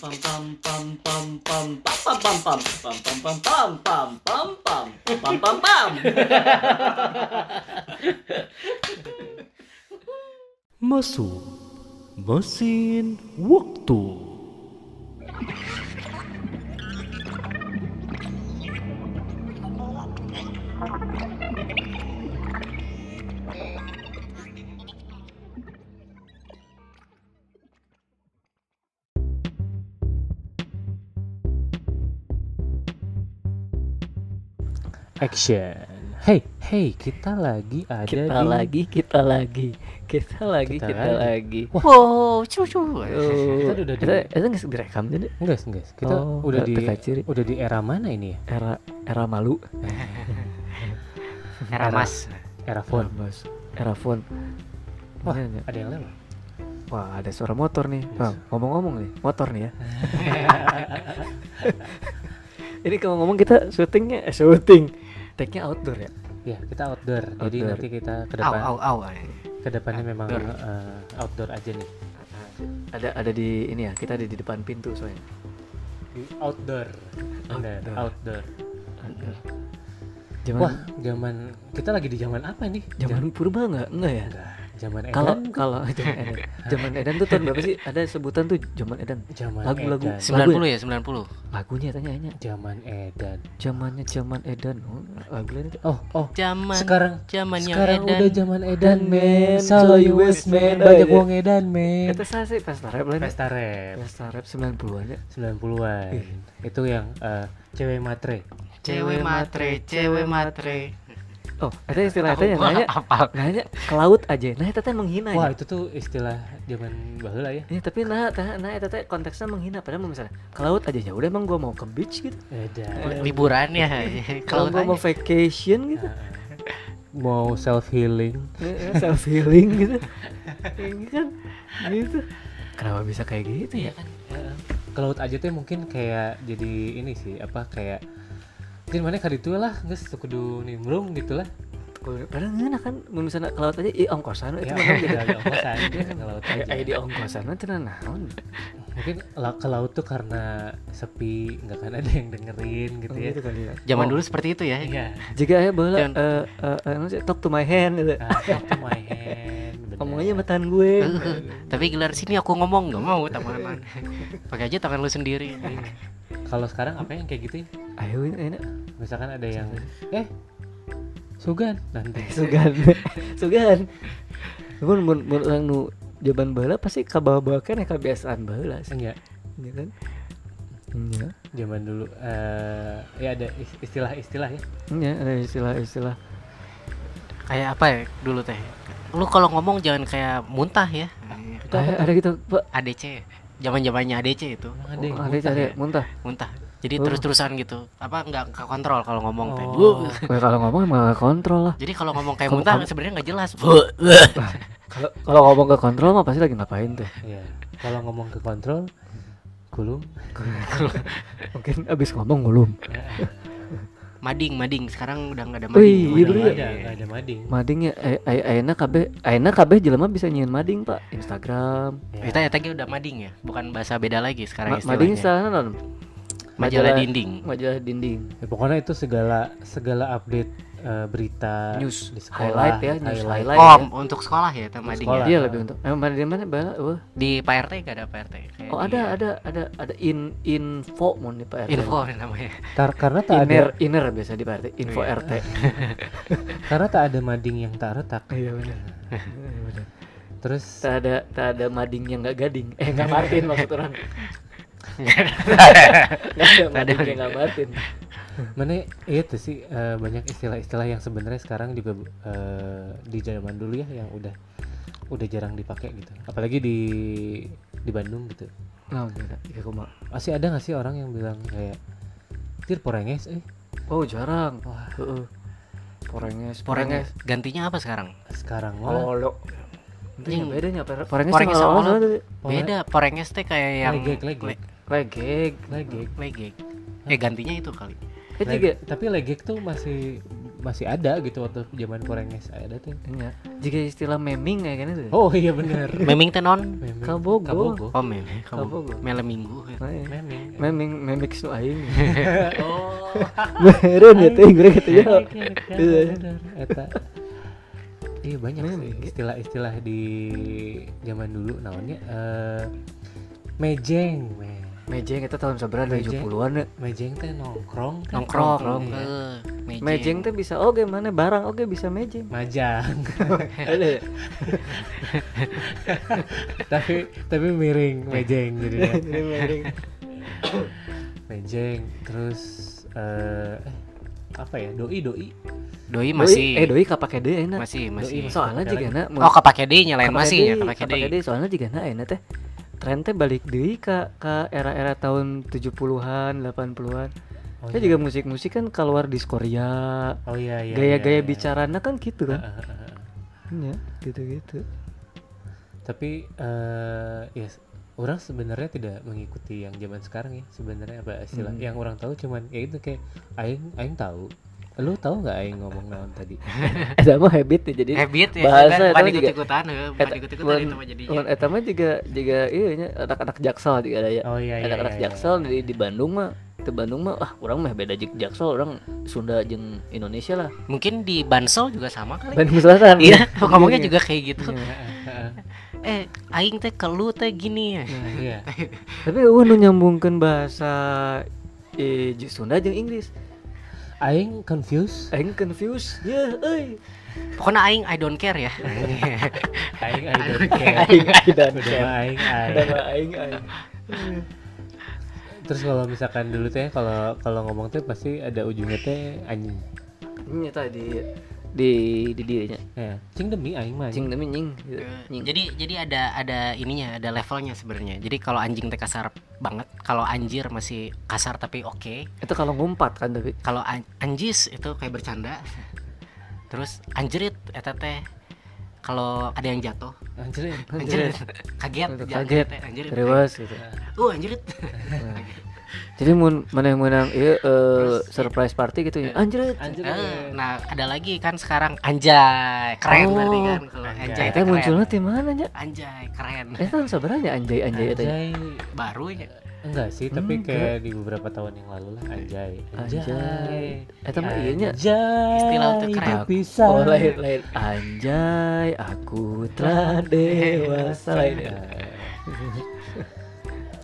pam pam pam pam pam pam pam pam pam pam pam pam pam pam pam pam pam Masuk mesin waktu. Action. Hey, hey, kita lagi ada kita di lagi kita lagi kita lagi Kita kita, lagi. lagi wow cu cu Kita udah di- kita itu nggak direkam jadi Enggak, enggak. Kita Oh, udah di peta ciri. udah di era mana ini ya? era era malu Era mas. Era phone. mas era phone Wah, Iya, ada yang lewat. wah ada suara motor nih Bang, ngomong-ngomong nih motor nih ya ini kalau ngomong kita syutingnya eh, syuting take-nya outdoor ya Ya, kita outdoor. Jadi Outdoor. nanti kita ke depan au au. ke depannya memang Outdoor. eh, outdoor aja nih. ada ada di ini ya kita ada di depan pintu soalnya Di outdoor. Bener, Outdoor. outdoor. zaman Wah, zaman kita lagi di zaman apa nih? zaman purba nggak enggak ya Enggak, zaman kalau edan. kalau zaman edan zaman edan tuh tahun berapa sih ada sebutan tuh zaman edan zaman lagu-lagu. edan. Lagu 90 ya 90. lagunya tanya hanya Zaman edan. zamannya zaman edan oh, itu Oh, oh. Zaman Sekarang zamannya sekarang Edan. udah zaman edan, men. So So you you was man. Banyak Oh, iya. uang edan, men. itu saya sih pesta rap lain Pesta rap pesta rap 90-an ya 90-an. Itu yang eh, cewek matre. Cewek matre, cewek matre. Oh ada istilah itu yang nanya. apa? nanya ke laut aja. Nah itu teh menghina Wah, ya. itu tuh istilah zaman baheula ya. Ini tapi nah, nah itu teh konteksnya menghina. Padahal misalnya ke laut aja ya udah emang gua mau ke beach gitu. Liburan ya. kalau Kalau gua mau tanya. vacation gitu. Mau self healing. self healing gitu. Ini kan? Gitu. Kenapa bisa kayak gitu ya? Kan? Ke laut aja tuh mungkin kayak jadi ini sih apa kayak mungkin mana kali itu lah nggak kudu nimbrung gitu lah padahal enak kan mau misalnya ke laut aja i ongkosan itu ya mah gitu ada ongkosan ke laut aja Kayak di ongkosan mah cenah naon. mungkin ke laut tuh karena sepi nggak kan ada yang dengerin gitu ya kali ya. Zaman Oh, dulu seperti itu ya. iya Jika ya bola Dan- eh eh eh, apa sih, talk to my hand gitu. ah, talk to my hand. Ngomong aja sama tangan gue. Tapi gelar sini aku ngomong nggak mau tangan. Pakai aja tangan lu sendiri. kalau sekarang apa yang kayak gitu Ayo ini misalkan ada yang eh Sugan nanti sugan. sugan. Mun mun mun orang nu jaban baheula pasti kabawa kan ya kebiasaan baheula sih. enggak Ya kan? Iya. zaman dulu eh ya ada is- istilah-istilah ya Iya, ada istilah-istilah. Kayak apa ya dulu teh? Lu kalau ngomong jangan kayak muntah ya. Ada, ada gitu, Pak. ADC. Zaman-zamannya ADC itu. Ada yang Oh, muntah ada ya? muntah. Muntah. Jadi Oh. terus-terusan gitu. Apa nggak ke kontrol kalau ngomong teh. Oh. Kalau ngomong emang gak kontrol lah. Jadi kalau ngomong kayak muntah sebenarnya nggak jelas. Kalau kalau ngomong ke kontrol mah pasti lagi ngapain tuh? Iya. Kalau ngomong ke kontrol, kulum. Mungkin abis ngomong belum. Mading, mading. Sekarang udah nggak ada Wih, mading. iya Udah dulu nggak ya. ada, ada mading. Mading ya, ay- ay- ayana kabeh, ayana kabeh jelema bisa nyiin mading pak, Instagram. Ya. Kita ya tadi udah mading ya, bukan bahasa beda lagi sekarang Ma- mading istilahnya. sana non, Majalah dinding. majalah dinding, Ya, pokoknya itu segala segala update eh, berita News. di sekolah, Highlight ya, news highlight. Oh, untuk sekolah ya, mading sekolah. ya. Iya lebih untuk, emang mading mana bala, wah. Di Pak RT gak ada Pak RT. Kayak Oh di- ada ada ada ada in info mau di Pak RT. info namanya. Tar- karena tak Inner ada inner biasa di Pak RT, info Iya. RT. karena tak ada mading yang tak retak. Iya benar. benar. Terus Tak ada tak ada mading yang nggak gading. Eh nggak Martin maksud orang. Nggak ada mading yang nggak Martin. Mana itu sih eh, banyak istilah-istilah yang sebenarnya sekarang juga eh, di zaman dulu ya yang udah udah jarang dipakai gitu. Apalagi di di Bandung gitu. Nah, udah, iya kumaha. Masih ada nggak sih orang yang bilang kayak tir porenges eh Oh jarang. Wah. Heeh. Porenges, Porenges. Gantinya apa sekarang? sekarang Oh, lo. Yang- bedanya? Porenges, Porenges sama sama Pore- Beda, Porenges teh kayak yang legek legek Legeg. legek legek. Eh gantinya itu kali. Leg- juga tapi legek tuh masih masih ada gitu waktu zaman Porenges ada tuh Iya. Jika istilah meming kayak gini tuh. oh iya bener Meming teh non? Meming. Kabogo. Kabogo. Oh meming. Kabogo. Mele minggu. Nah, iya. Meming. Meming memix nu aing. Oh. Beren ya teh gue gitu ya. Iya, bener. Eta. Iya banyak sih istilah-istilah di zaman dulu namanya eh mejeng, me. Mejeng itu tahun seberapa Mejeng. 70-an ya. Mejeng teh nongkrong kan? Nongkrong. iya. Eh, mejeng. Mejeng teh bisa oke mana barang oke bisa mejeng. Majang. Ada ya? tapi tapi miring mejeng jadi Jadi mejeng. mejeng terus eh eh, apa ya doi doi Doi Doi, masih. eh doi kapake deui enak. masih masih. Doi Soalnya juga na Oh kapake D nyalain masih ya kapake D. kapake deui soalnya juga na enak teh. Tren teh balik deui ka ka era-era tahun 70-an, 80-an. Oh, iya. juga musik-musik kan keluar di Korea. oh iya iya Gaya-gaya iya, iya. bicaranya kan gitu kan. Iya, gitu-gitu. tapi eh ya s- orang sebenarnya tidak mengikuti yang zaman sekarang ya sebenarnya apa istilah Hmm. yang orang tahu cuman ya itu kayak aing aing tahu lu tahu nggak aing ngomong naon tadi Eta mah habit ya jadi Habit ya. bahasa kan? eta Bukan juga- eh, Eta- ikut-ikutan mun- itu mah jadinya. eta mah juga juga iya nya anak-anak jaksel juga ada ya. oh iya iya anak-anak iya, iya. jaksel di, di Bandung mah di Bandung mah ah orang mah beda jeung jaksel orang Sunda jeung Indonesia lah Mungkin di Bansel juga sama kali. Bandung Selatan Iya, ngomongnya juga kayak gitu. Iya, Eh, aing teh ke lu teh gini ya. iya tapi eueuh nu nyambungkeun bahasa eh, Sunda jeung Inggris aing confused. Aing confused. Ya euy. Pokoknya aing I don't care ya. aing I don't care. aing dan udah mah aing aing aing. Terus kalau misalkan dulu teh kalau kalau ngomong teh pasti ada ujungnya teh anjing. Ini tadi di di dirinya. Ya cing demi aing mah cing demi nying. Gitu. Nying. jadi jadi ada ada ininya, ada levelnya sebenarnya. Jadi kalau anjing teh kasar banget, kalau anjir masih kasar tapi oke. itu kalau ngumpat kan tapi. Kalau an- anjis itu kayak bercanda. Terus anjrit eta teh kalau ada yang jatuh, anjir anjrit, kaget, kaget. anjrit. rewas gitu. Uh, anjrit. Jadi mun mana yang menang iya eh, surprise party gitu ya anjir anjir Eh, nah, ada lagi kan sekarang anjay, keren Oh, berarti kan kalau anjay. anjay keren. munculnya di mana nya? Anjay, keren. Eh tahun sebenarnya anjay anjay eta. nya? anjay Baru ya. enggak sih tapi Enggak. kayak di beberapa tahun yang lalu lah anjay Anjay. Eta mah iya nya. anjay Istilah itu keren. bisa Oh lain lain anjay aku telah dewasa lain.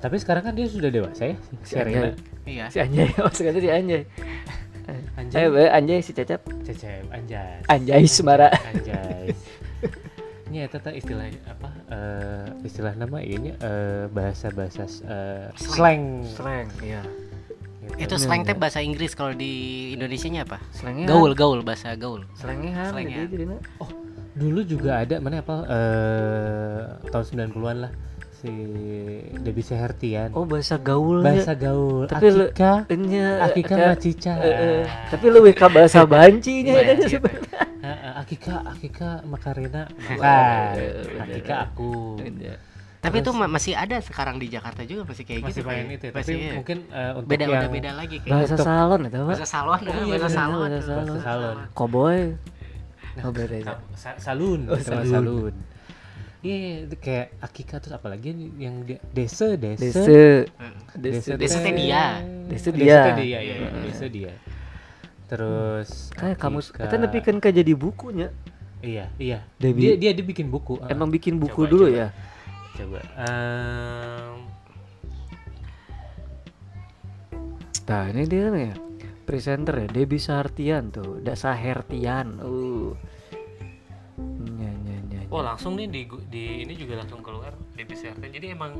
ya. tapi sekarang kan dia sudah dewasa ya si Si Anjay. Iya. Si anjay maksudnya si anjay. anjay Eh be, anjay si cecep cecep anjay anjay semara. anjay ini eta teh istilah apa eh, istilah nama ini eh, bahasa bahasa eh, slang Slang iya. gitu. Itu slang teh bahasa Inggris kalau di Indonesianya apa? Slangnya Gaul, gaul, bahasa gaul. Slangnya Slangnya. jadinya. dulu juga ada mana apa eh, tahun 90-an lah si Debbie Sehertian Oh bahasa gaul bahasa ya. gaul Tapi lu- Akika Enya Akika ka- Macica eh, eh, tapi lebih ke bahasa bancinya eta Banci. sebenarnya. Heeh, Akika Akika Makarena Iya, bukan bener. Akika aku Iya. Tapi itu ma- masih ada sekarang di Jakarta juga masih kayak masih gitu. main kayak- itu ya, masih, tapi iya. mungkin eh, untuk beda yang udah beda lagi kayak Bahasa Untuk- salon eta mah. bahasa salon, Oh, eh, iya, bahasa salon. bahasa salon. bahasa salon Cowboy. Oh beda ya. Sa- salun Oh, itu salun. salun iya itu kayak Akika terus apalagi yang dia desa desa Dese. Desa Dese. teh dia. Desa Desa dia. teh dia ya desa dia terus Kayak kamu Akika. kita bikin ke jadi bukunya. iya iya Debbie. dia dia dia bikin buku ah. Emang bikin buku Coba, dulu coba. ya. coba Em, Nah ini dia nih ya. Presenter ya Debbie Sahartian tuh, Dasa Hertian. Uh. Nya. Oh langsung nih di, di ini juga langsung keluar Debbie Serten. Jadi emang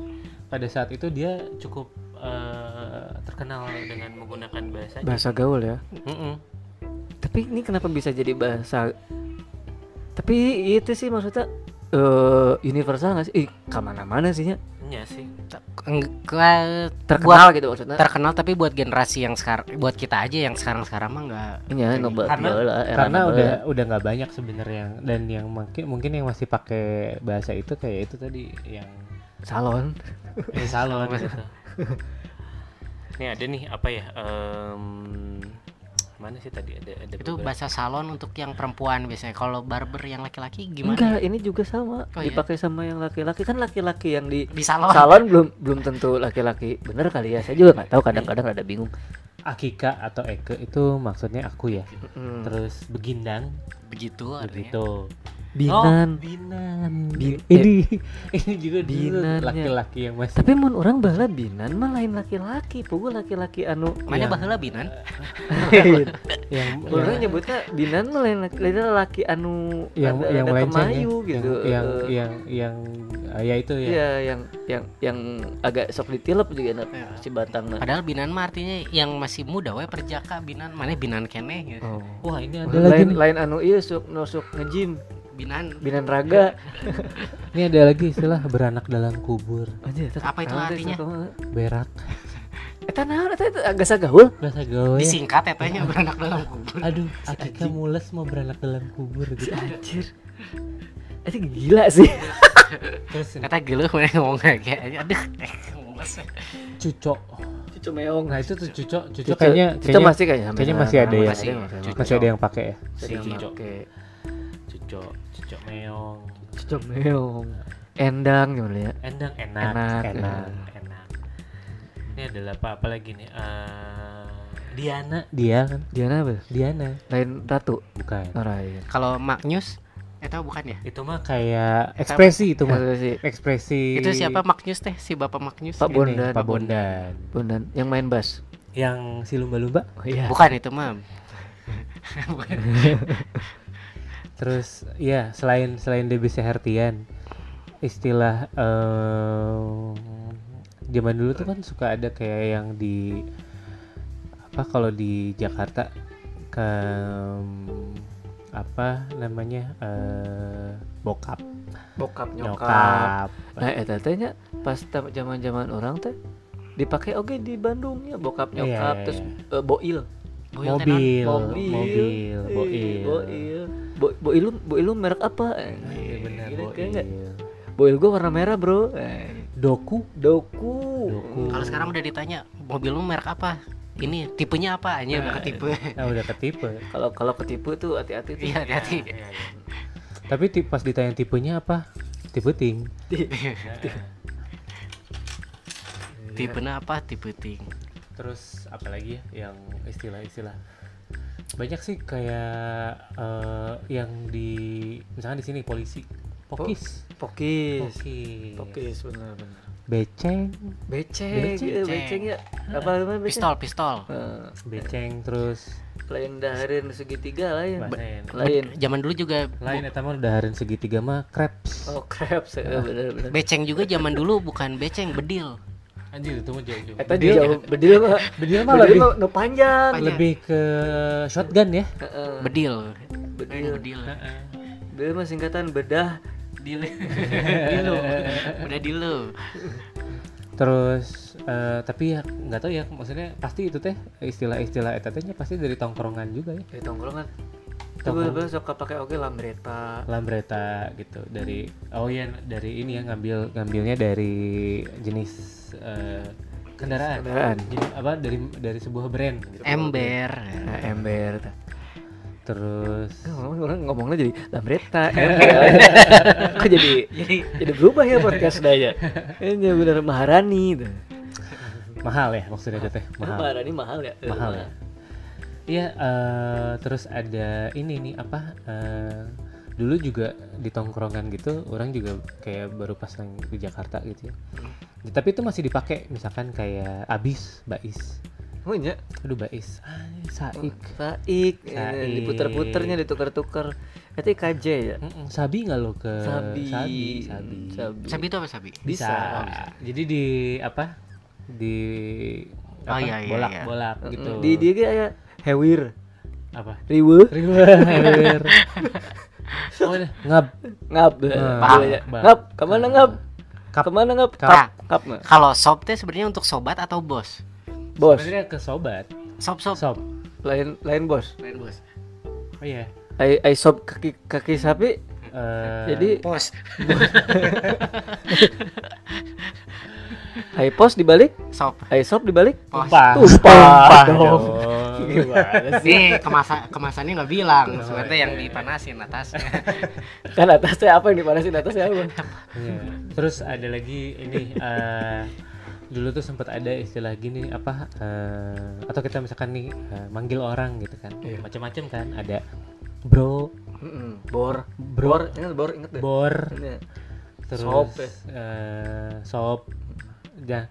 pada saat itu dia cukup eh, terkenal dengan menggunakan bahasa. bahasa gaul ya. Mm-mm. Tapi ini kenapa bisa jadi bahasa? Tapi itu sih maksudnya eh universal nggak sih? Ih, ke mana-mana sih ya. Iya sih. Enggak terkenal gitu maksudnya terkenal tapi buat generasi yang sekarang buat kita aja yang sekarang-sekarang mah enggak Iya, noba Karena- biola, era Karena udah udah nggak banyak sebenarnya dan yang mungkin mungkin yang masih pakai bahasa itu kayak itu tadi yang salon. eh, salon gitu. Ini ada nih apa ya? em, mana sih tadi ada ada itu beberapa- bahasa salon untuk yang perempuan biasanya kalau barber yang laki-laki gimana Enggak, ini juga sama. Oh, iya? Dipakai sama yang laki-laki kan laki-laki yang di di salon salon belum belum tentu laki-laki. Bener kali ya. Saya juga nggak tahu kadang-kadang ada bingung. Akika atau Eke itu maksudnya aku ya. Mm. Terus begindang begitu artinya. Binan. Oh, binan. Bin- ini ini juga Binannya. laki-laki yang masih Tapi mun orang bala binan mah lain laki-laki. Pugu laki-laki anu mana Yang- baheula binan yang Orang nyebutnya binan mah lain laki, lain laki anu yang, ada, yang ada ya. kemayu gitu. Yang yang Eh, yang, yang ah, ya itu ya. Iya, yang yang yang agak sok ditilep juga enak Iya. si batangna. padahal binan mah artinya yang masih muda we perjaka binan mana binan kene gitu. Oh. Wah, ini ada Lain lain anu iya sok no sok nge-gym, binan binan raga. Ini ada lagi istilah beranak dalam kubur, Anjir, eta Apa itu artinya? eta mah? berak. Eta naon eta eta agak sagaul. Bahasa gawe. disingkat ya tanya beranak dalam kubur Aduh, Akika mules mau beranak dalam kubur gitu. Anjir. Itu gila sih. Terus kata gila mana ngomong kayak aja aduh mules. cucok. Cucu meong. Nah, itu tuh cucok, cucok Cucu- kayaknya kayaknya masih kayaknya sampai kayaknya masih ada ya. Masih, ada yang pakai ya. Masih ada yang cucok. pakai. Cucok, cucok meong. Cucu meong. Endang gimana ya? Endang enak, Enak, enak, ya. enak. Ini adalah apa apa lagi nih? Eh, Diana, dia kan? Diana apa? Diana, Lain ratu. bukan. Alright. kalau Magnus itu bukan ya Itu mah kayak ekspresi itu mah. sih? Ekspresi. itu siapa Magnus teh si bapak Magnus Pak Bondan. Pak Bondan. Bondan yang main bass. Yang si lumba-lumba. Oh iya. bukan itu mah Terus ya selain selain DBC Hertian, istilah em, zaman dulu tuh kan suka ada kayak yang di apa kalau di Jakarta ke apa namanya eh, bokap Bokap nyokap Nah, eta teh nya pas ta- zaman-zaman orang teh dipakai oke di Bandung ya bokap Iya, nyokap iya, terus iya. eh, boil. Boil teh non. mobil mobil mobil Eh, boil boil Bo, boil lu boil lu merek apa? Eh, Iya, benar boil boil gua warna merah bro. Eh, doku? Doku. Doku. kalau sekarang udah ditanya mobilmu merek apa? Ini tipenya apa? Aja bukan tipe nah udah ketipe. Kalau kalau ketipu tuh hati-hati tuh. Iya hati-hati. Tapi ti- pas ditanya tipenya apa? Tipe ting. Tipenya apa? Tipe ting. Terus apalagi ya? Yang istilah-istilah banyak sih kayak eh, yang di misalkan di sini polisi. Pokis. Pokis. Pokis. Pokis benar benar. Beceng. Beceng. Beceng. eh, beceng. ya apa namanya beceng? Pistol pistol. Eh, beceng terus? Lain daharin segitiga lain. Lain. Lain. Zaman dulu juga lain eta mah dahareun segitiga mah crepes. Oh crabs ya bener bener beceng juga zaman dulu bukan beceng bedil anjir itu mah jauh jauh Eta jauh. bedil mah bedil mah bedil lebih nu panjang Panjang. lebih ke shotgun ya? Heeh. bedil. Bedil. Bedil. Bedil mah singkatan bedah. Dil. dilu. Udah dilu. Terus eh, tapi ya nggak tahu ya maksudnya pasti itu teh istilah-istilah eta tehnya pasti dari tongkrongan juga ya? Dari tongkrongan Tongkrong. Coba suka pakai oke lambreta lambreta gitu. Dari oh iya dari ini ya ngambil ngambilnya dari jenis eh, kendaraan. Kendaraan. Jenis apa dari dari sebuah brand. Gitu. ember. Nah, ember tah. terus Ngomong orang ngomongnya jadi lambreta ember kok jadi jadi jadi berubah ya podcast daya ini bener maharani tuh. mahal ya maksudnya teh? Mahal. Maharani mahal ya? Mahal ya iya eh, terus ada ini nih apa eh, dulu juga di tongkrongan gitu orang juga kayak baru pas yang di Jakarta gitu ya. Tapi itu masih dipakai misalkan kayak abis bais. Oh iya? Aduh bais. Ah, saik. Saik. Saik. diputer-puternya ditukar-tukar itu KJ ya? Mm-mm, sabi nggak lo ke sabi. Sabi sabi. Sabi. Sabi itu apa sabi? Bisa, jadi di apa? Di Oh, apa, iya, iya, bolak iya. bolak gitu. Di dia kayak hewir apa riwe river oh ini ngab ngap Nah, Gila ya. bang. ngap ke mana ngap Kap. Ke mana ngap? Kap. Kap. Kalau sob teh sebenarnya untuk sobat atau bos? Bos. Sebenarnya ke sobat. Sob sob. Sob. Lain lain bos. Lain bos. Oh iya. Ai ai sop kaki kaki sapi. Eh, Jadi Pos. ai pos dibalik, Sob. ai sop dibalik. Pos. tumpah. Tumpah dong. dong. Gimana sih? Nih kemasa kemasannya nggak bilang, sebenarnya yang dipanasin atasnya. Kan atasnya apa yang dipanasin atasnya apa? Iya. Terus ada lagi ini eh, dulu tuh sempat ada istilah gini apa eh, atau kita misalkan nih eh, manggil orang gitu kan macam-macam kan ada bro Mm-mm. Bor. Bro. Bor, ingat bor inget deh. bor Ini. terus Sop ya. eh, sop ya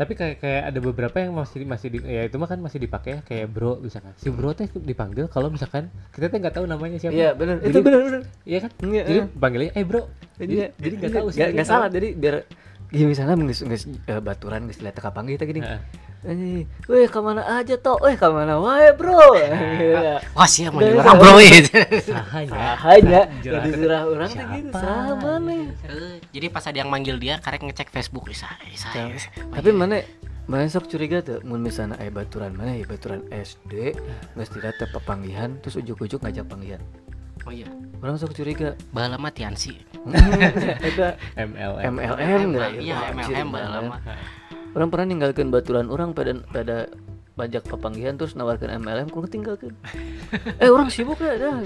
tapi kayak kayak ada beberapa yang masih masih di, ya itu mah kan masih dipakai ya kayak bro misalkan. Si bro teh dipanggil kalau misalkan kita teh nggak tahu namanya siapa. Iya benar. Itu benar benar. iya kan? Iya, jadi iya. panggilnya eh bro. Jadi Iya, jadi nggak tahu sih Nggak salah. Jadi biar gini misalnya nggak nggak baturan nggak lihat teka panggil kita gini. Eh, weh ke mana aja toh? Weh ke mana wae bro? Iya. Wah sih mau bro itu. sahanya jadi surah orang tuh gitu Siapa? sama nih. Eh, Jadi pas ada yang manggil dia, karek ngecek Facebook, "Ih, saya, saya. Tapi mana mana sok curiga tuh mun misalnya aya baturan mana ya baturan SD geus tidak teh pepanggihan terus ujuk-ujuk ngajak panggihan. Oh iya, Orang sok curiga. bahala mah Tiansi. Eta MLM MLM nggak ya? Iya, MLM bahala mah. Orang pernah ninggalkan baturan orang pada pada pajak pepanggihan terus nawarkan MLM kurang tinggalkan. eh orang sibuk ya dah.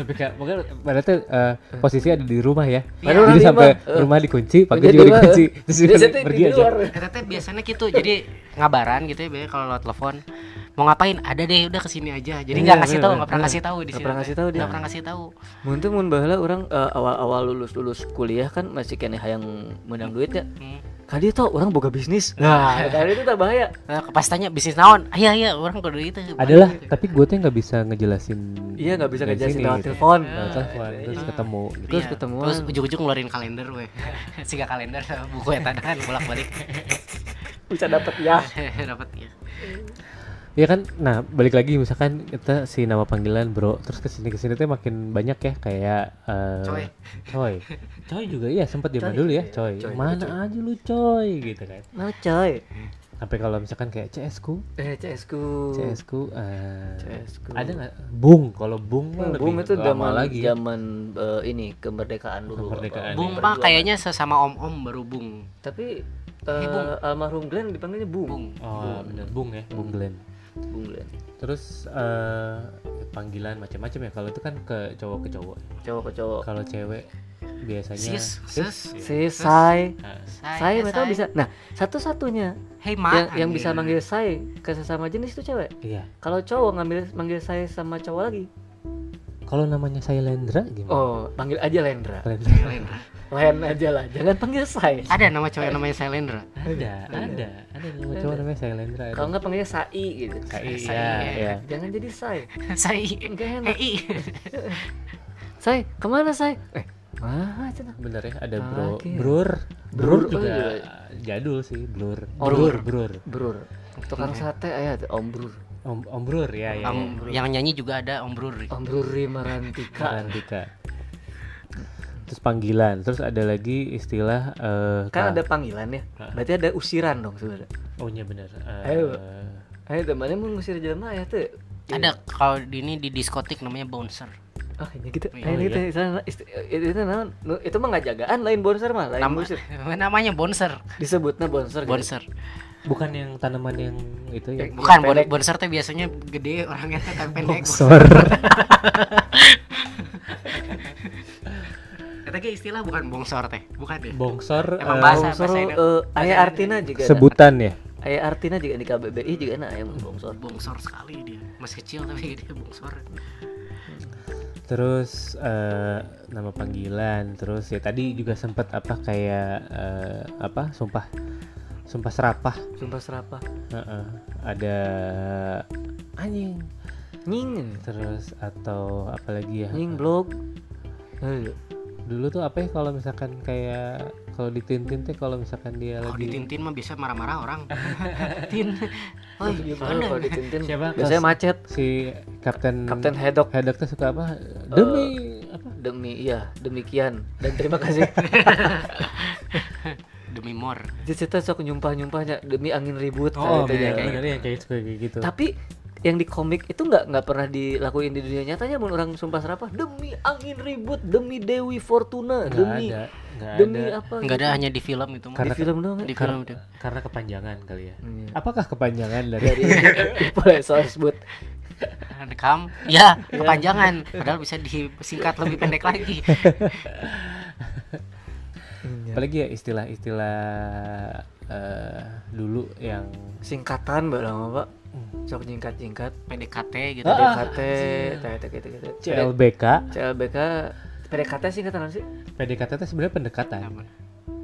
Tapi kayak mungkin pada tuh eh, posisi ada di rumah ya. Padahal orang Jadi di sampai rumah, eh. rumah dikunci, pagi Jadi juga mah, dikunci, terus biasanya teh pergi di aja. biasanya gitu, jadi ngabaran gitu ya, kalau lewat telepon mau ngapain ada deh udah ke sini aja jadi Iya, nggak ngasih bener, tahu nggak pernah ngasih tahu di Nggak sini pernah ngasih tahu dia. nggak pernah ngasih tahu Mungkin mun baheula orang eh, awal-awal lulus lulus kuliah kan masih kene hayang menang duit ya. Kali itu orang boga bisnis. Nah, kali itu tak bahaya. nah, pas tanya bisnis naon iya iya orang kudu itu Adalah, tapi gue tuh nggak bisa ngejelasin. Iya nggak bisa ngejelasin lewat gitu. telepon. Lewat telepon, terus ketemu. Gitu. Terus Iya. ketemuan. terus ujung-ujung ngeluarin kalender weh siga kalender buku ya kan bolak-balik Bisa dapat ya. dapat ya Ya kan, nah balik lagi misalkan kita si nama panggilan bro, terus ke sini ke sini tuh makin banyak ya kayak eh, Coy. coy, coy juga iya sempat zaman dulu ya coy, Coy, mana aja lu coy gitu kan. Nah, coy. Sampai kalau misalkan kayak CS ku, Eh, CS ku. CS ku, eh, CS ku. ada nggak? Bung, kalau bung mah Bung lebih itu lama zaman lagi. zaman eh, ini kemerdekaan dulu. Kemerdekaan, apa, bung iya. mah perjuangan. kayaknya sesama om-om baru bung Tapi Eh, eh, Bung. almarhum Glenn dipanggilnya Bung. bung Oh, bener bung ya, bung Glenn. Bung Glenn. Terus eh panggilan macam-macam ya. Kalau itu kan ke cowok ke cowok. Cowok ke cowok. Kalau cewek biasanya sis sis Si Sai. Ah, Sai mereka bisa. Nah, satu-satunya hey ma yang, yang bisa manggil Sai ke sesama jenis itu cewek. iya. Kalau cowok ngambil manggil Sai sama cowok lagi. Kalau namanya saya Lendra gimana? Oh, panggil aja Lendra. Lendra. Len aja lah, jangan panggil Sai. ada nama cowok yang namanya Sailendra Ada, ada, ada nama cowok namanya saya Lendra. ada. Kalau nggak panggilnya Sai gitu. Kai, Sai, iya, iya. iya. Jangan jadi Sai. saya Enggak enak. hei Sai, ke mana Sai? Eh, cenah? Bener ya, ada bro, brur, Brur, brur oh juga iya. jadul sih, Oh, brur, brur. brur, Brur. Tukang sate aya tuh, Om Brur. Om, om brur ya, ya, ya. Om- yang nyanyi juga ada Om Bruri Om Bruri Marantika. Rantika. Terus panggilan, terus ada lagi istilah eh, Kan ka- ada panggilan ya. Berarti ada usiran dong sebenarnya. Oh iya bener. eh, Ayo. Ayo temannya mau ngusir jelma ya tuh. ada kalau di ini di diskotik namanya bouncer Ah, ini gitu. Oh, ini iya. teh sana isti- itu itu naon? Nu- Itu mah nggak jagaan lain bonser mah, lain Nama, ngusir. namanya bouncer Disebutnya bonser. gitu. Bukan yang tanaman yang itu ya. Bukan bon bouncer teh biasanya gede orangnya teh tapi pendek Boxer. kata ge istilah bukan bongsor teh bukan deh Bongsor Emang eh, bahasa- Bongsor Indo. eh, aya artina juga. sebutan ya. Aya artina juga di KBBI juga enak aya bongsor. bongsor sekali dia masih kecil tapi gede bongsor Terus eh, nama panggilan, terus ya tadi juga sempat apa kayak eh, apa sumpah sumpah serapah. Sumpah serapah. Heeh. Ada anjing. Nying. Terus atau apa lagi ya? Nying blog. Eh, Dulu tuh apa ya kalau misalkan kayak kalau di Tintin teh kalau misalkan dia kalau lagi di tintin mah biasa marah-marah orang tin oh kalau di Tintin Siapa? biasanya macet. si Kapten Kapten Hedok Hedok tuh suka apa? Demi apa? demi iya demikian dan terima kasih demi more jadi kita sok nyumpah nyumpahnya demi angin ribut oh gitu ya. bener bener yang kayak kayak gitu tapi yang di komik itu nggak nggak pernah dilakuin di dunia nyatanya mun orang sumpah serapah demi angin ribut demi Dewi Fortuna nggak demi ada nggak demi ada apa nggak ada gitu. hanya di film itu mah. di Karena- film doang di ya? film itu karena kepanjangan kali ya Iya. apakah kepanjangan dari, dari boleh soal sebut rekam ya kepanjangan padahal bisa disingkat lebih pendek lagi apalagi ya istilah-istilah eh, dulu yang singkatan mbak lama pak. Sok nyingkat nyingkat PDKT gitu. Ah, PDKT tete gitu gitu CLBK CLBK PDKT singkatan apa sih? PDKT itu sebenarnya pendekatan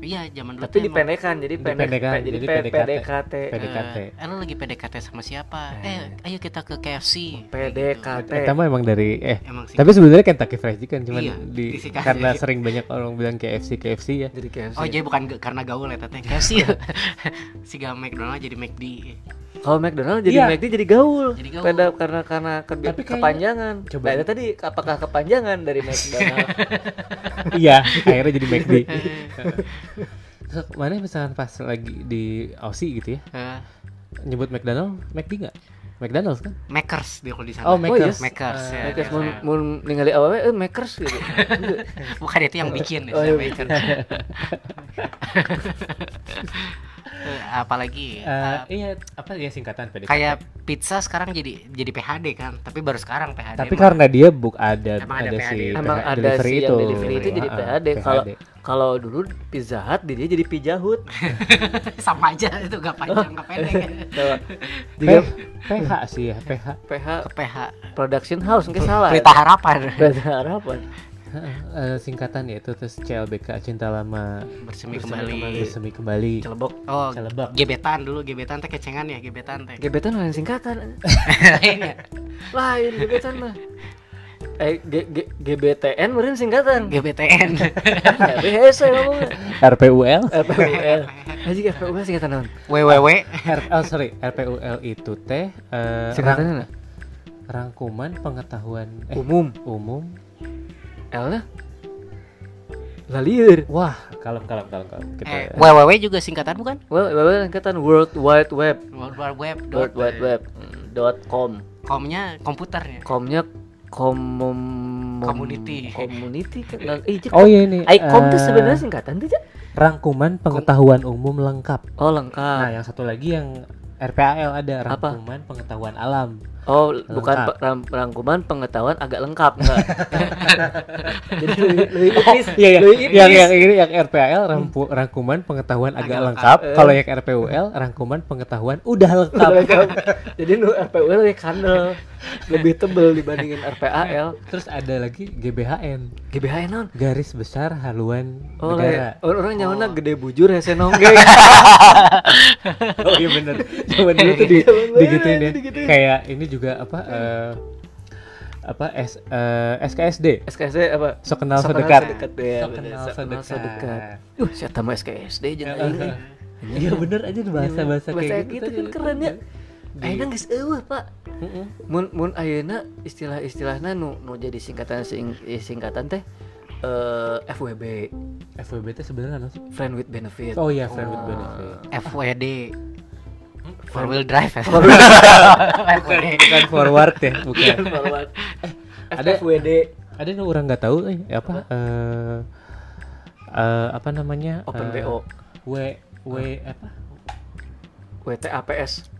iya zaman dulu tapi dipendekan jadi pendek Dipendekan, jadi, jadi PDKT. PDKT PDKT eh, eh, lagi PDKT sama siapa? Eh. Ayo kita ke KFC PDKT Kita mah emang dari eh emang tapi sebenarnya Kentucky Fried Chicken cuman Iya, di karena sering banyak orang bilang KFC KFC ya. Jadi KFC Oh jadi bukan karena gaul ya teteh KFC ya? Siga McDonald jadi McD. Kalau McDonald jadi Iya. McD jadi gaul. Jadi gaul. Peda, karena karena ke- Tapi kayaknya- kepanjangan. Coba. nah tadi apakah kepanjangan dari McDonald? Iya akhirnya jadi McD mana misalkan pas lagi di Aussie gitu ya? Eh, nyebut McDonald McD nggak? McDonald's kan? Makers dia kalau di sana. Oh, Makers. Makers Eh, ya, Makers. ya, mau ya. mau ningali awalnya eh makers gitu. Bukan itu yang bikin ya, Oh, iya, Makers Eh, Apalagi Eh, eh, iya apa ya singkatan PDKT kayak pizza sekarang jadi jadi PHD kan tapi baru sekarang PHD tapi mah. karena dia buk ada Emang ada ada, PHD. si emang PH ada delivery sih itu. yang delivery itu jadi Ah, PHD PHD. kalau dulu Pizza Hut dia jadi Pizza Hut. Sama aja itu gak panjang gak pendek. Coba. P- Jika PH sih ya PH PH ke PH Production House mungkin salah Berita harapan. Berita harapan. Eh, singkatan ya itu terus CLBK cinta lama. Bersemi Bersemi kembali. Kembali. bersemi kembali. Celebok. Oh Celebak. gebetan dulu gebetan teh kecengan ya gebetan teh. Gebetan lain singkatan. Lain ya? lain gebetan mah eh G- G- GBTN meren singkatan. GBTN ya biasa ngomongnya RPUL RPUL aja RPUL singkatan naon WWW R oh sorry. RPUL itu teh eh, singkatannya rang- rangkuman pengetahuan eh, umum. umum. L nya? Lalir wah kalem kalem kalem kalem. Kita eh, WWW juga singkatan bukan? Well well singkatan World Wide Web. World Wide Web. World Wide Web mm, dot com. Komnya komputernya. Komnya kom Community. community kan eh oh iya ini Icom tuh eh, sebenarnya singkatan tuh rangkuman pengetahuan umum lengkap. Oh nah lengkap yang satu lagi yang RPAL ada Apa? rangkuman pengetahuan alam oh bukan Lengkap. pe- ram- rangkuman pengetahuan agak lengkap enggak jadi lebih lebih ipis Iya, iya. lebih yang yang ini yang RPAL rampu- rangkuman pengetahuan agak Agak lengkap. lengkap. Kalau yang RPUL rangkuman pengetahuan udah lengkap. Jadi nu RPUL lebih kandel lebih tebel dibandingin RPAL Terus ada lagi GBHN, GBHN non garis besar haluan oh negara. lah orang orang nyawana gede bujur ya senongge Oh iya bener. Zaman dulu tuh di, digituin ya. Kayak ini juga apa eh, apa S, eh, SKSD. SKSD apa So kenal Sok so dekat. dekat ya, So kenal Sok so kenal so dekat. Uh, saya tambah SKSD jangan ini. Iya bener aja bahasa-bahasa Bahasa kayak gitu gitu. kan keren ya. Ayeuna geus eueuh, Pak. Mm-mm. Mun mun ayeuna istilah-istilahna nu nu jadi singkatan sing, eh, singkatan teh eh FWB, FWB itu sebenarnya apa sih? friend with benefit. Oh iya, friend with benefit. FWD four wheel drive ya? FWD Bukan forward ya, bukan. Forward. ada- FWD ada yang orang nggak tahu eh apa eh eh, apa namanya Open BO. W W apa? WTAPS.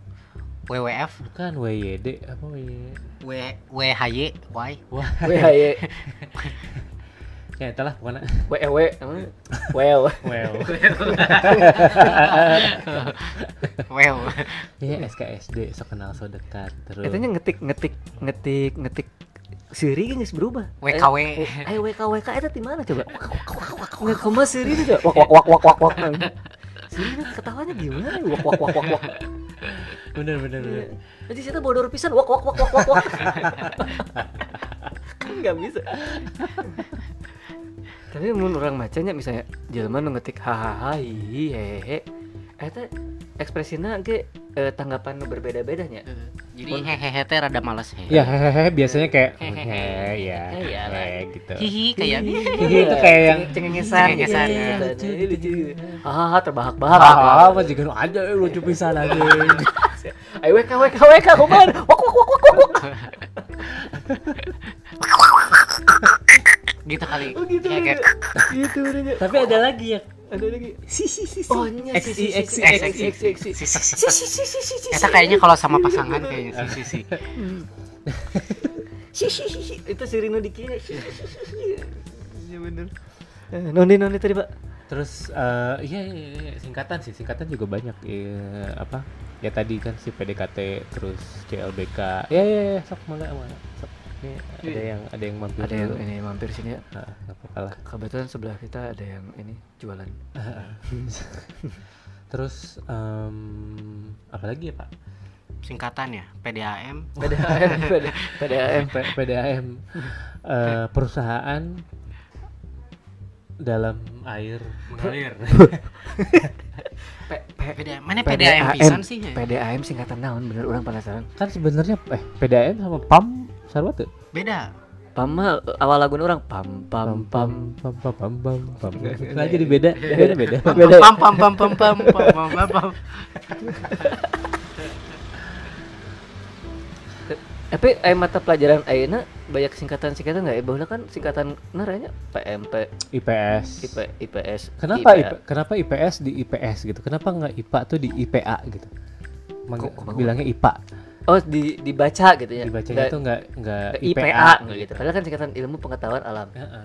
WWF bukan WYD apa WY W WHY Y. WHY ya itulah pokoknya WEW namanya. Well. well Wow ya SKSD so kenal so dekat terus Katanya ngetik ngetik ngetik ngetik Siri kan geus berubah. WKW. Ayo WKWK itu di mana coba? Nggak koma Siri itu coba. Wak wak wak wak wak wak. Siri ini ketawanya gimana? Wak wak wak wak wak. bener bener bener Jadi kita bodor pisan wak wak wak wak wak wak. kan nggak bisa. Tapi mun orang macanya misalnya jelema nu ngetik hahaha hihi hehe eta ekspresina ge eh, tanggapan nu berbeda-bedanya Jadi hehehe teh rada males he. Ya hehehe biasanya kayak Hehehe. hehe ya. Iya gitu. Hihi kayak Hihi itu kayak yang cengengesan Cengengesan. gitu ah terbahak-bahak ah apa juga aja eh, lucu pisan aja. ayo wek wek wek kumaha wak wak wak wak wak gitu kali. oh gitu Ya, kayak gitu udah Tapi ada lagi ya. ada lagi Si si si. oh si si si si si si si si si si kayaknya kalau sama pasangan kayaknya si si si. si si si si itu si Rino dikinya si si si si iya bener Eh, noni noni tadi pak Terus eh, iya, iya, iya, singkatan sih, singkatan juga banyak. Iya, apa? Ya tadi kan si PDKT terus CLBK. Ya ya, ya sok mangga mangga. Sok. Ini ada yang ada yang mampir. ada yang dulu. ini mampir sini ya Ah, apa-apa lah. kebetulan sebelah kita ada yang ini jualan Terus em, apa lagi ya Pak? Singkatan ya, PDAM. PDAM PDAM PDAM eh, perusahaan dalam air mengalir. PDAM. Mana PDAM pisan sih? ya? PDAM singkatan naon bener orang penasaran kan sebenarnya eh PDAM sama PAM sarwa tuh. Beda. pam awal lagu orang pam pam pam pam pam pam pam pam. Nah, jadi beda, beda beda. Beda. Pam pam pam pam pam pam pam pam pam. tapi eh, mata pelajaran ayeuna banyak singkatan-singkatan nggak ya bahwa kan singkatan naranya PMP IPS. IP, IPS Kenapa IPA. IP, kenapa IPS di IPS gitu? Kenapa nggak IPA tuh di IPA gitu? Mang- Kok- kok- bilangnya IPA. Oh di dibaca gitu ya? Dibacanya Nggak- tuh nggak nggak IPA, IPA nggak gitu. padahal kan singkatan ilmu pengetahuan alam. Heeh.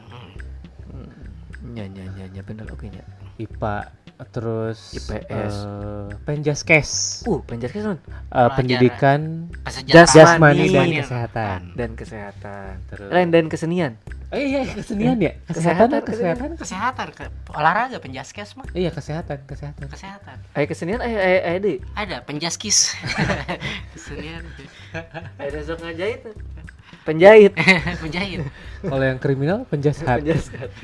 nya nya nya nya bener oke nya IPA terus IPS. eh, Penjaskes. uh penjelasan Eh, Pelajaran. pendidikan Kesejahteraan jasmani dan kesehatan. dan kesehatan Terus lain dan kesenian Oh iya, kesenian ya? Kesehatan, Kesehatan, kesehatan. Kesehatan ke olahraga penjaskes mah. Iya, kesehatan, kesehatan. Kesehatan. ayo kesenian ayo ayo deh Ada penjaskis. Kesenian. ayo besok ngajahit penjahit Penjahit. Kalau yang kriminal penjahat. penjaskat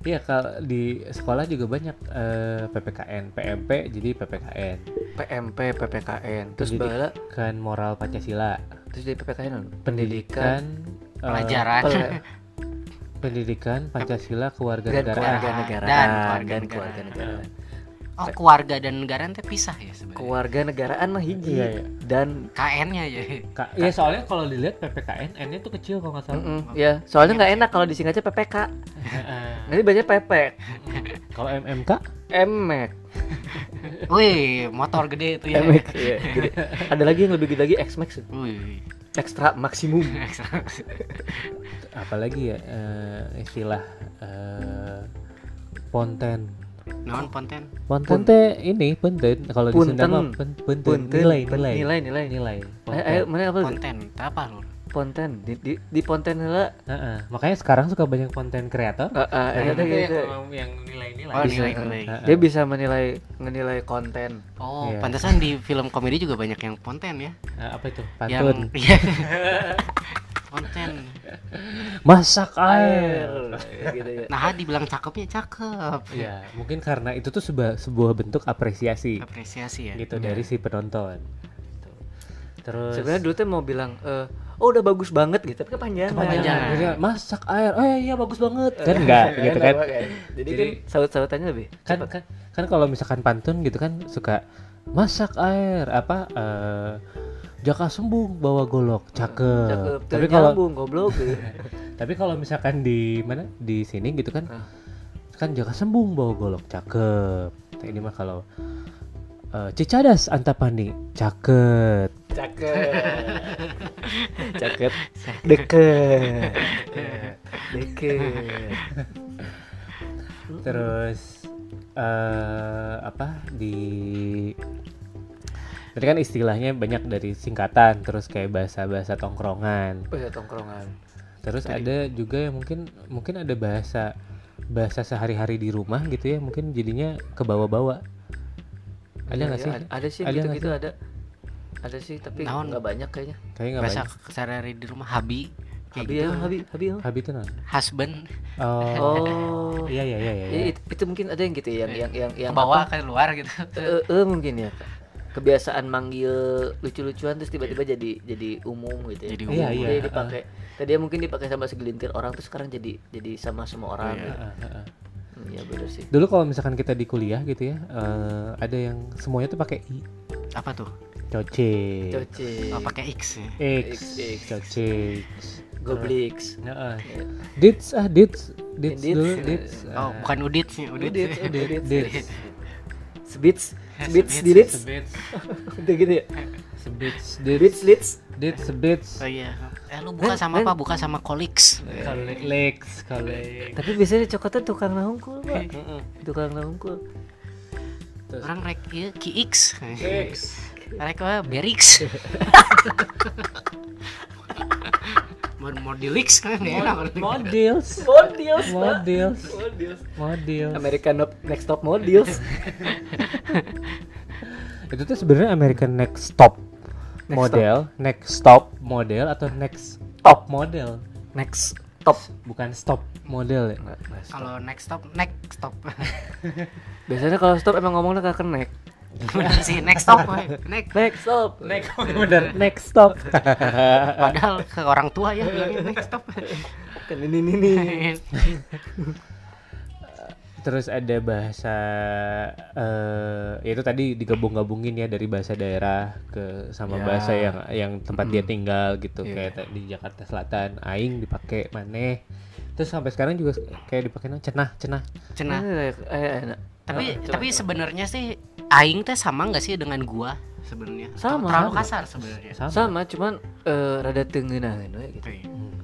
Iya, kalau di sekolah juga banyak eh, PPKN, PMP jadi PPKN. PMP PPKN terus bala Kan moral Pancasila, terus di PPKN non? pendidikan eh, Pelajaran. Pel- pendidikan Pancasila dan kewarganegaraan. keluarga negara Dan dan keluarganegaraan. keluarga negaraan Oh, keluarga dan negara teh pisah ya sebenarnya. keluarga negaraan mah hiji Iya, iya. dan KN-nya ya. Ka- Iya, soalnya kalau dilihat PPKN N-nya tuh kecil kalau nggak salah. Mm-mm, ya soalnya nggak enak kalau disingkatnya PPK Heeh. nanti banyak PP Kalau MMK Emek Wih, motor gede itu ya. Emek iya, gede. ada lagi yang lebih gede lagi X Max Wih. ekstra maksimum apalagi ya eh, istilah eh, ponten. Non ponten. Ponten teh ini punten kalau di Sunda Punten. mah punten nilai nilai nilai nilai nilai. ayo, ayo mana apa Ponten. Apa lu? ponten di di, di ponten heula Heeh. Makanya sekarang suka banyak konten kreator. Heeh, teh gitu. yang nilai-nilai. Oh, nilai-nilai. dia bisa menilai menilai konten Oh, Iya. pantesan di film komedi juga banyak yang ponten ya. Eh, apa itu? Yang Pantun. iya. ponten. Masak air. gitu ya Nah, dibilang cakepnya cakep. Ya, mungkin karena itu tuh sebuah sebuah bentuk apresiasi Apresiasi ya. gitu dari si penonton. Tuh. Terus sebenarnya dulu tuh mau bilang eh oh udah bagus banget gitu tapi kepanjangan Kepanjangan. Akhirnya, masak air. Oh iya, iya bagus banget. Kan enggak gitu kan. jadi, Jadi- kan saut-sautannya lebih Kan kan kan kalau misalkan pantun gitu kan suka masak air apa eh jaka sembung bawa golok. Cakep. cakep. Tapi kalau goblok. Tapi kalau misalkan di mana? Di sini gitu kan? Ah. kan jaka sembung bawa golok. Cakep. Ini mah kalau eh, Cicadas Antapani. Cakep. cakep. Cakep. Deket. Deket. Terus eh apa? Di Tadi kan istilahnya banyak dari singkatan, terus kayak bahasa-bahasa tongkrongan. oh ya tongkrongan Terus ada juga yang mungkin mungkin ada bahasa bahasa sehari-hari di rumah gitu ya, mungkin jadinya ke bawah-bawah. Ada Iya, nggak iya, sih? ada, ada sih Ada gitu-gitu ada ada sih tapi nggak banyak kayaknya Kayaknya Bahasa banyak. sehari-hari di rumah habi. Kayak Habi gitu. ya, Habi, Habi. ya. Habis itu non. husband Oh. Oh. Iya iya iya iya. Ya, itu, itu mungkin ada yang gitu ya, yang yang yang yang bawa ke luar gitu Eh, eh, mungkin ya. Kebiasaan manggil lucu-lucuan terus tiba-tiba jadi jadi umum gitu ya. Jadi Iya, Jadi iya. dipakai. Tadi mungkin dipakai sama segelintir orang terus sekarang jadi jadi sama semua orang. Iya. gitu. Heeh, heeh. Hmm, Iya benar sih. Dulu kalau misalkan kita di kuliah gitu ya, eh, ada yang semuanya tuh pakai i, apa tuh coce, Coce. oh, pakai X ya. x, X, X. coce. Goblix. Heeh. Dits ah dits, dits Dits. dulu dits. oh bukan udit sih udit, Udit, Udit, Sebits, sebits, Sebits, dilits. Sebits, Udah gitu ya. sebits, Bits, dits, lits. dits, sebits. oh iya eh lu buka Men, sama apa buka sama Colix Kale- Lex, kale. Tapi biasanya coklatnya tukang nahungkul, Pak. Heeh. Tukang nahungkul. orang rek iya Ki X Lex. rek apa Berix Mod Modilix kan nggak enak Models, Modils, Pak. models, Modils. models. American Next Top Modils. Itu tuh sebenarnya American Next Stop Next model, next stop model atau next top model, Next Top. bukan stop model ya. kalau next stop next stop Biasanya kalau stop emang ngomongnya gak connect. bener sih next stop next Next stop. Next bener next stop. padahal ke orang tua ya bilangnya next stop Kan ini ini nih. Terus ada bahasa eh ya itu tadi digabung-gabungin ya dari bahasa daerah ke sama Ya. bahasa yang yang tempat dia tinggal gitu Iya. kayak di Jakarta Selatan aing dipakai maneh. Terus sampai sekarang juga kayak dipakai cenah cenah. cenah Eh, eh, enak. tapi Coba, tapi sebenarnya sih aing teh sama nggak sih dengan gua sebenarnya Sama. terlalu kasar sebenarnya Sama. sama cuman eh, rada tengenahan we gitu. Hmm.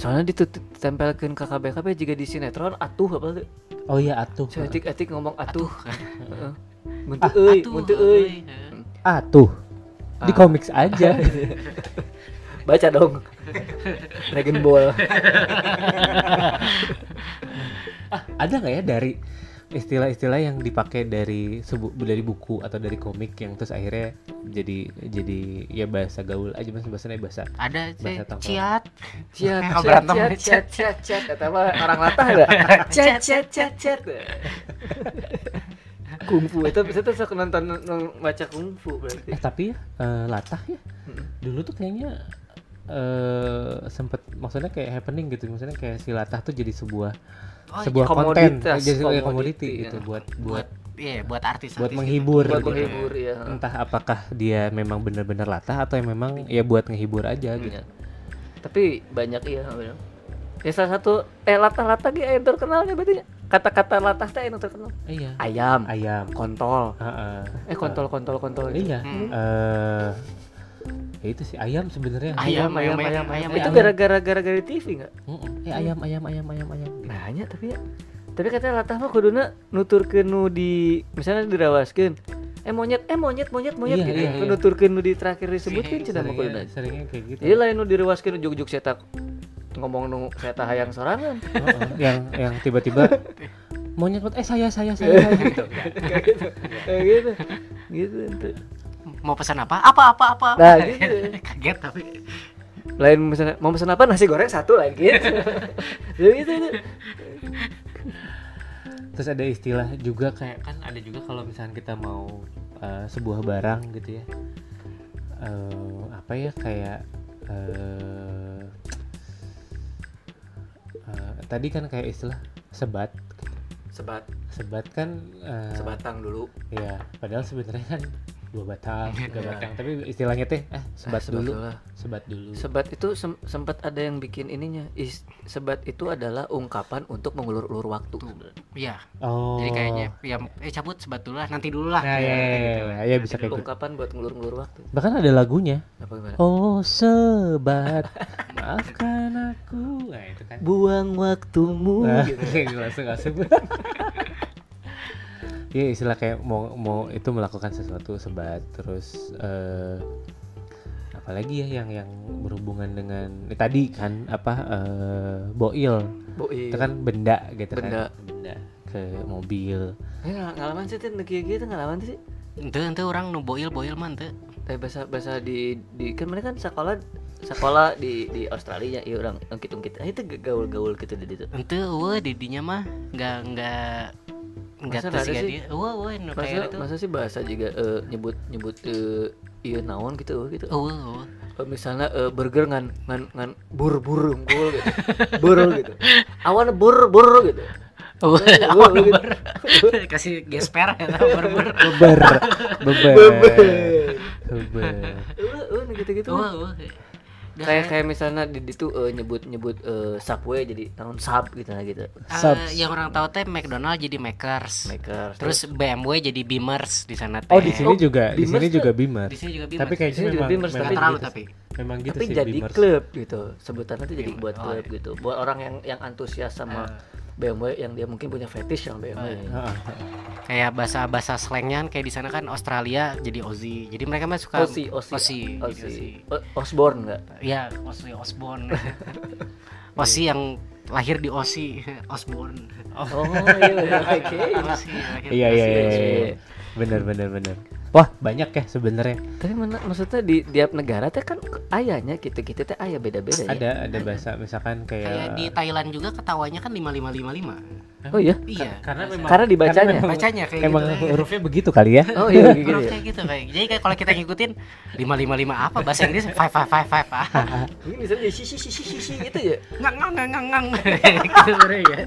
Soalnya ditempelkan ke KBKB juga di sinetron atuh apa tuh? Oh iya atuh. Etik-etik ngomong atuh. Heeh. Muntu Ah, euy, Atuh, muntu euy. Atuh. Di Ah. komik aja. Baca dong. Dragon Ball. ada nggak ya dari istilah-istilah yang dipakai dari sebu dari buku atau dari komik yang terus akhirnya jadi jadi ya bahasa gaul aja mas bahasanya bahasa ada Bahasa ciat. Ciat, Oh, ciat, berantem. ciat, ciat, ciat, ciat. Kata apa orang latah enggak? Ciat, ciat, ciat, ciat. Kungfu. Itu bisa tuh suka nonton baca kungfu berarti. eh tapi ya eh, latah ya? Dulu tuh kayaknya eh sempet maksudnya kayak happening gitu. Maksudnya kayak si latah tuh jadi sebuah Oh, sebuah iya. konten jadi komoditi, komoditi ya. gitu buat buat iya buat artis buat menghibur Buat gitu. menghibur ya. entah apakah dia memang benar-benar latah atau yang memang ya buat ngehibur aja gitu Iya. Tapi banyak iya. Ya salah satu eh latah-latah ge yang terkenalnya berarti kata-kata latah teh yang terkenal. iya Ayam, ayam kontol. Heeh. Eh kontol kontol kontol. Iya. Hmm. eh ya itu sih ayam sebenarnya. Ayam, ayam, ayam, ayam, ayam, ayam, Itu ayam. gara-gara gara-gara di TV enggak? Mm-mm. Eh ayam ayam ayam ayam ayam. gitu. Nanya tapi ya. Tapi katanya latah mah kuduna nuturkeun nu di misalnya dirawaskeun. Eh monyet, eh monyet, monyet, monyet Iya, gitu. iya, iya. Nuturkeun nu di terakhir disebutkeun cenah mah kuduna. seringnya kayak gitu. Jadi lain nu direwaskeun juk-juk cetak ngomong nu saya hayang sorangan. Heeh. yang yang tiba-tiba monyet eh saya saya saya saya gitu. Kayak gitu. Kayak gitu. Gitu. Mau pesan apa apa apa apa Nah, gitu. kaget tapi Lain misalnya mau pesan apa nasi goreng satu lagi gitu. Gitu. gitu. Terus ada istilah juga kayak kan ada juga kalau misalnya kita mau eh, sebuah barang gitu ya. Eh, apa ya kayak eh eh, tadi kan kayak istilah sebat Sebat, sebat kan eh, sebatang dulu. ya padahal sebenarnya kan dua batang tiga Iya. batang tapi istilahnya teh eh sebat sebat dulu lah. sebat dulu Sebat itu sem- sempat ada yang bikin ininya. Is- sebat itu adalah ungkapan untuk mengulur-ulur waktu. iya oh jadi kayaknya ya eh cabut sebat dulu lah nanti dulu lah nah ya, ya, ya, ya, ya, bisa kayak gitu Ungkapan buat ngulur-ngulur waktu. bahkan ada lagunya Apa gimana? oh sebat maafkan aku nah itu kan Buang waktumu. Nah, gitu. langsung nggak sebut Iya istilah kayak mau mau itu melakukan sesuatu sebat terus eh apalagi ya yang yang berhubungan dengan eh, tadi kan apa eh boil. Boi. itu kan benda gitu Benda. kan. Benda. Ke mobil. Eh, ngal- ngalaman sih tuh kayak gitu ngalaman sih. ente ente orang nu boil boil mah ente. Tapi bahasa bahasa di di kan mereka kan sekolah sekolah di di Australia iya orang ungkit-ungkit. Ah, itu gaul-gaul gitu di situ. Ente wah didinya mah nggak nggak nggak Masa terus ada ya sih? dia wah wah nu masa kayak itu masa sih bahasa juga eh, nyebut nyebut eh, iya naon gitu gitu. Oh wah, wah. Eh, misalnya eh, burger ngan ngan ngan bur bur unggul gitu. Bur gitu. Awan bur bur gitu. Oh, Wah, gitu. kasih gesper ya ber ber beber. Beber. Beber. Gitu-gitu. Wah wah kayak kayak misalnya di itu eh, nyebut nyebut eh, subway jadi tahun sub gitu nah gitu. Eh, yang orang tahu teh McDonald jadi Makers. Maker terus BMW jadi Beamers di sana teh. Oh di sini juga di sini tuh- juga Beamer di sini juga Beamers. tapi kayaknya Di sini juga memang Beamers, memang nggak terlalu gitu tapi. Sih. memang gitu tapi sih jadi Beamers. klub gitu sebutannya tuh jadi buat Oh, klub iya. gitu. Buat orang yang yang antusias sama BMW yang dia mungkin punya fetish yang BMW Heeh, heeh. kayak bahasa bahasa slangnya kan kayak di sana kan Australia jadi Aussie. Jadi mereka mah suka Osi Osi Aussie, jadi Osi Aussie. O- Osborne enggak ya Aussie Osborne. Aussie yang lahir di Aussie Osborne. Oh iya oke. iya di iya Aussie. iya iya, iya. Bener bener bener. Wah banyak ya sebenarnya. Tapi mana maksudnya di tiap negara teh kan ayahnya gitu gitu teh ayah beda beda ya? Ada ada bahasa misalkan kayak kayak di Thailand juga ketawanya kan lima lima lima lima. Oh iya? Iya. Karena memang Karena dibacanya. memang- bacanya kayak emang gitu. hurufnya begitu kali ya. Oh iya gitu Huruf ya. kayak gitu kayak. Jadi kayak kalau kita ngikutin lima lima lima apa bahasa Inggris five five five five. Ah ini misalnya si si si si si gitu ya? Ngang ngang ngang ngang ngang. Gitu sebenarnya ya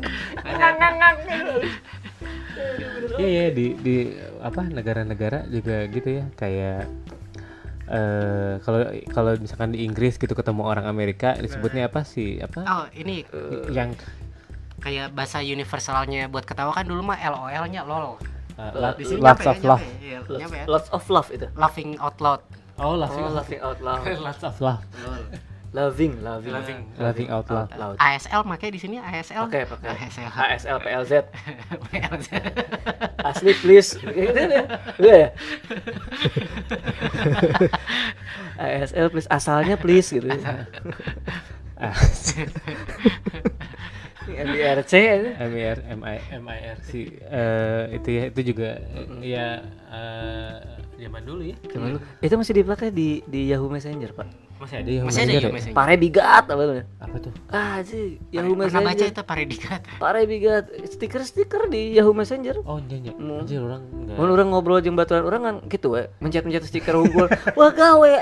Iya iya di di apa negara-negara juga gitu ya kayak eh kalau kalau misalkan di Inggris gitu ketemu orang Amerika disebutnya apa sih apa? Oh ini yang kayak bahasa universalnya buat ketawa kan dulu mah LOL nya lol. Uh, lo- di sini lots of ya, love. ya, ya. lots of love itu? Laughing out loud. Oh oh laughing laughing out loud. Lots of love loving loving. Loving. laughing out loud. Loud. ASL makanya di sini ASL Pakai, pakai. ASL ASL PLZ asli please. Gitu ya ASL please. Asalnya please gitu. MIRC MIR MI MIR si eh, itu ya itu juga ya zaman dulu ya. Cuman lu, itu masih dipakai di di Yahoo Messenger pak masih ada? Masih ada Messenger ya? Messenger Pare bigat apa tuh apa tuh? Ah sih Yahoo pernah baca Messenger itu paredikat Pare bigat. Stiker-stiker di Yahoo Messenger. Oh iya iya Hmm. anjir orang enggak Mun orang ngobrol jeung baturan orang kan gitu we, mencet-mencet stiker unggul. Wah gawe.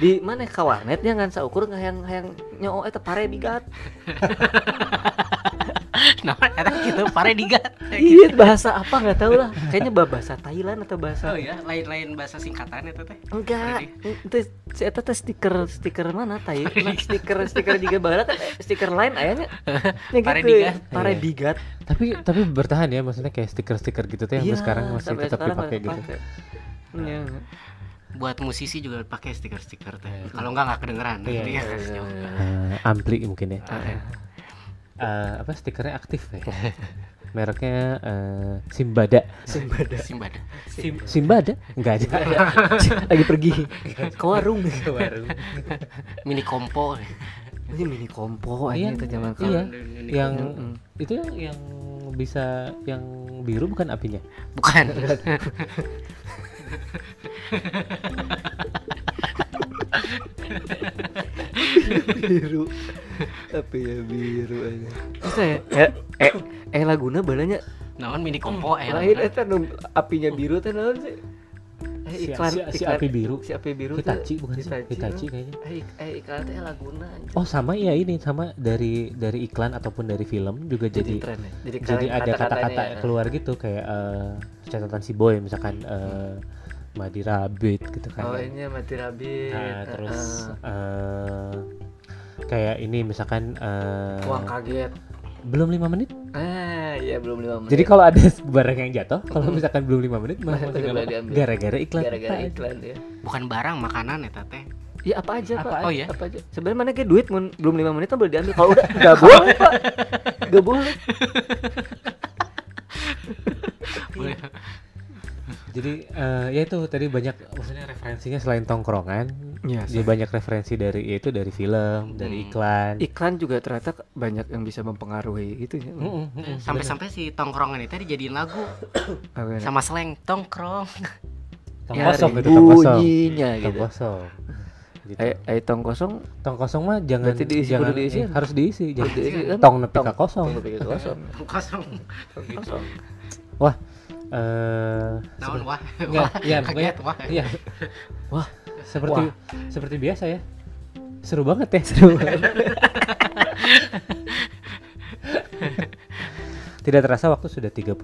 Di mana ka warnetnya ngan saukur hayang hayang nyoo eta pare bigat. nah eta gitu paredikat Iya bahasa apa nggak tahu lah. Kayaknya bah- bahasa Thailand atau bahasa oh ya lain-lain bahasa singkatan itu teh enggak. Itu si eta teh stiker stiker mana Thai? Nah, stiker stiker juga barat stiker lain ayahnya. Ya gitu. Pare bigat. Pare Iya. bigat. tapi tapi bertahan ya maksudnya kayak stiker-stiker gitu tuh yang Iya, sekarang masih tetap dipakai gitu. Iya. buat musisi juga pakai stiker-stiker teh kalau enggak nggak kedengeran Iya, iya, iya, iya. Eh, ampli mungkin ya Eh, apa stikernya aktif ya? Mereknya eh, Simbada. Simbada. Simbada. Sim- Simbada? Enggak ada. Lagi pergi. Ke warung. ke warung. Mini kompo. Ini mini kompo Iya, aja itu zaman iya. Ini yang itu yang yang bisa yang biru bukan apinya? Bukan. Biru apa ya biru aja. Bisa ya? Eh eh, eh laguna balanya. Naon mini kompo eh lain eta nu apinya biru teh naon sih? Eh Si- iklan si- si iklan- api biru. si api biru teh. Hitachi bukan sih? Hitachi, Hitachi no? kayaknya. Eh, eh iklan teh laguna anjing. oh sama ya ini sama dari dari iklan ataupun dari film juga jadi jadi tren ya? Jadi, jadi kalian ada kata-kata ya. keluar gitu kayak eh, catatan si boy misalkan eh, Madi Rabbit gitu kan oh ini mati rabbit Nah, terus eh, eh, kayak ini misalkan eh, uang kaget belum lima menit ah iya belum lima menit jadi kalau ada barang yang jatuh kalau misalkan belum lima menit Masih masih boleh diambil. gara-gara iklan gara-gara iklan ya bukan barang makanan eta teh Ya apa aja Apa pak? aja? Oh, ya? Apa aja? Sebenarnya mana kayak duit mun belum lima menit kan boleh diambil. Kalau udah nggak boleh pak, nggak boleh. jadi eh, ya itu tadi banyak maksudnya referensinya selain tongkrongan Iya, dia banyak referensi dari ya itu dari film dari iklan Iklan juga ternyata banyak yang bisa mempengaruhi itu ya. Mm-mm. sampai-sampai si tongkrongan itu dijadiin lagu ya? sama slang tongkrong Tong Ya, kosong itu tong kosong bunyinya tong gitu. kosong gitu. Ai ai tong kosong Tong kosong mah jangan Berarti diisi, jangan kudu diisi. eh, harus diisi. Jangan diisi kan? tong nepi ka tong kosong. nepi kosong. kosong Kosong. Wah, eh wah Wah, iya pokoknya wah iya. Wah, Seperti seperti biasa ya. Seru banget ya. Tidak terasa waktu sudah 38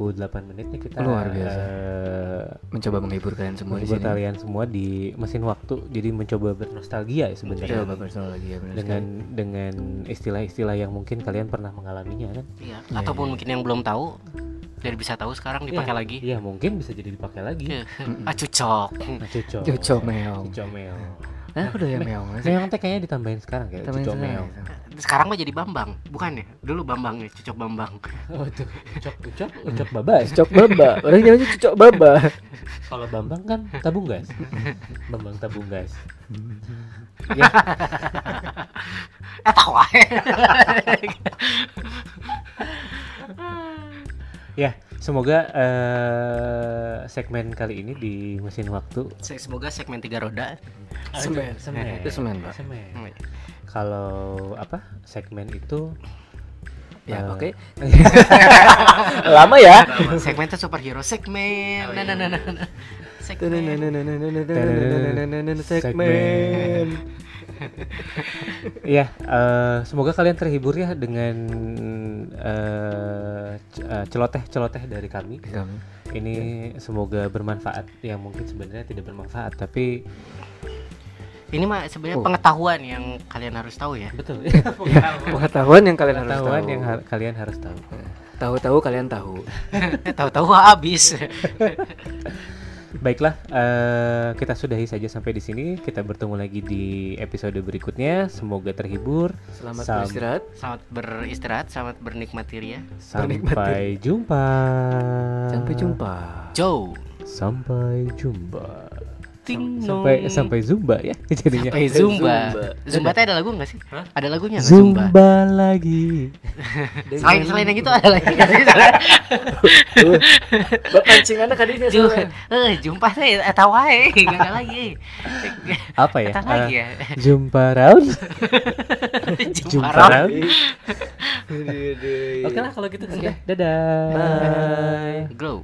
menit nih kita Luar biasa. eh, mencoba menghibur kalian semua di sini. kalian semua di mesin waktu. Jadi mencoba bernostalgia ya sebenarnya. Coba bersama lagi ya benar dengan dengan istilah-istilah yang mungkin kalian pernah mengalaminya kan. iya ataupun mungkin yang belum tahu jadi bisa tahu sekarang dipakai Iya, lagi Iya, mungkin bisa jadi dipakai lagi. Iya. ah cucok Nah, cuco. Cuco meong. Cuco meong. Nah, udah ya meong. Meong teh kayaknya ditambahin sekarang kayak Tambahin cuco sekarang. meong. sekarang mah jadi bambang bukan ya dulu bambang ya cucok bambang Oh, tuh. Ucok, ucok, ucok babas. Cucok baba. Orang namanya cucok baba. Kalau Bambang kan tabung gas. Bambang tabung gas. ya, eh tahu aja ya, semoga eh, segmen kali ini di mesin waktu semoga segmen tiga roda semen, semen, Itu semen, Pak. semen. Hmm. Kalau apa? Segmen itu Ya, eh, oke. Lama ya. segmen itu superhero segmen nah nah nah nah, nah. segmen Segmen. Iya, eh, semoga kalian terhibur ya dengan eh, celoteh-celoteh dari kami. Ini semoga bermanfaat. Yang mungkin sebenarnya tidak bermanfaat, tapi ini mah sebenarnya Oh. pengetahuan yang kalian harus tahu ya betul. Pengetahuan yang kalian harus Pengetahuan tahu. yang har- kalian harus tahu. Tahu-tahu kalian tahu. tahu-tahu habis Baiklah, eh, kita sudahi saja sampai di sini. Kita bertemu lagi di episode berikutnya. Semoga terhibur. Selamat Sam- beristirahat. selamat beristirahat selamat bernikmati ria Sampai jumpa. Sampai jumpa. Joe Sampai jumpa. Ting Sampai nong. sampai zumba ya jadinya. sampai zumba Zumba. zumba teh ada lagu nggak sih ada lagunya nggak Zumba zumba lagi. selain selain yang itu ada lagi nggak sih Bapak pancingannya kadinya Ju- eh jumpa teh eh, tahu aja nggak ada lagi Apa ya? Eta lagi Eh, ya Jumpa round. jumpa Jumpa round. Oke Oke lah kalau gitu sudah. Dadah. Bye. glow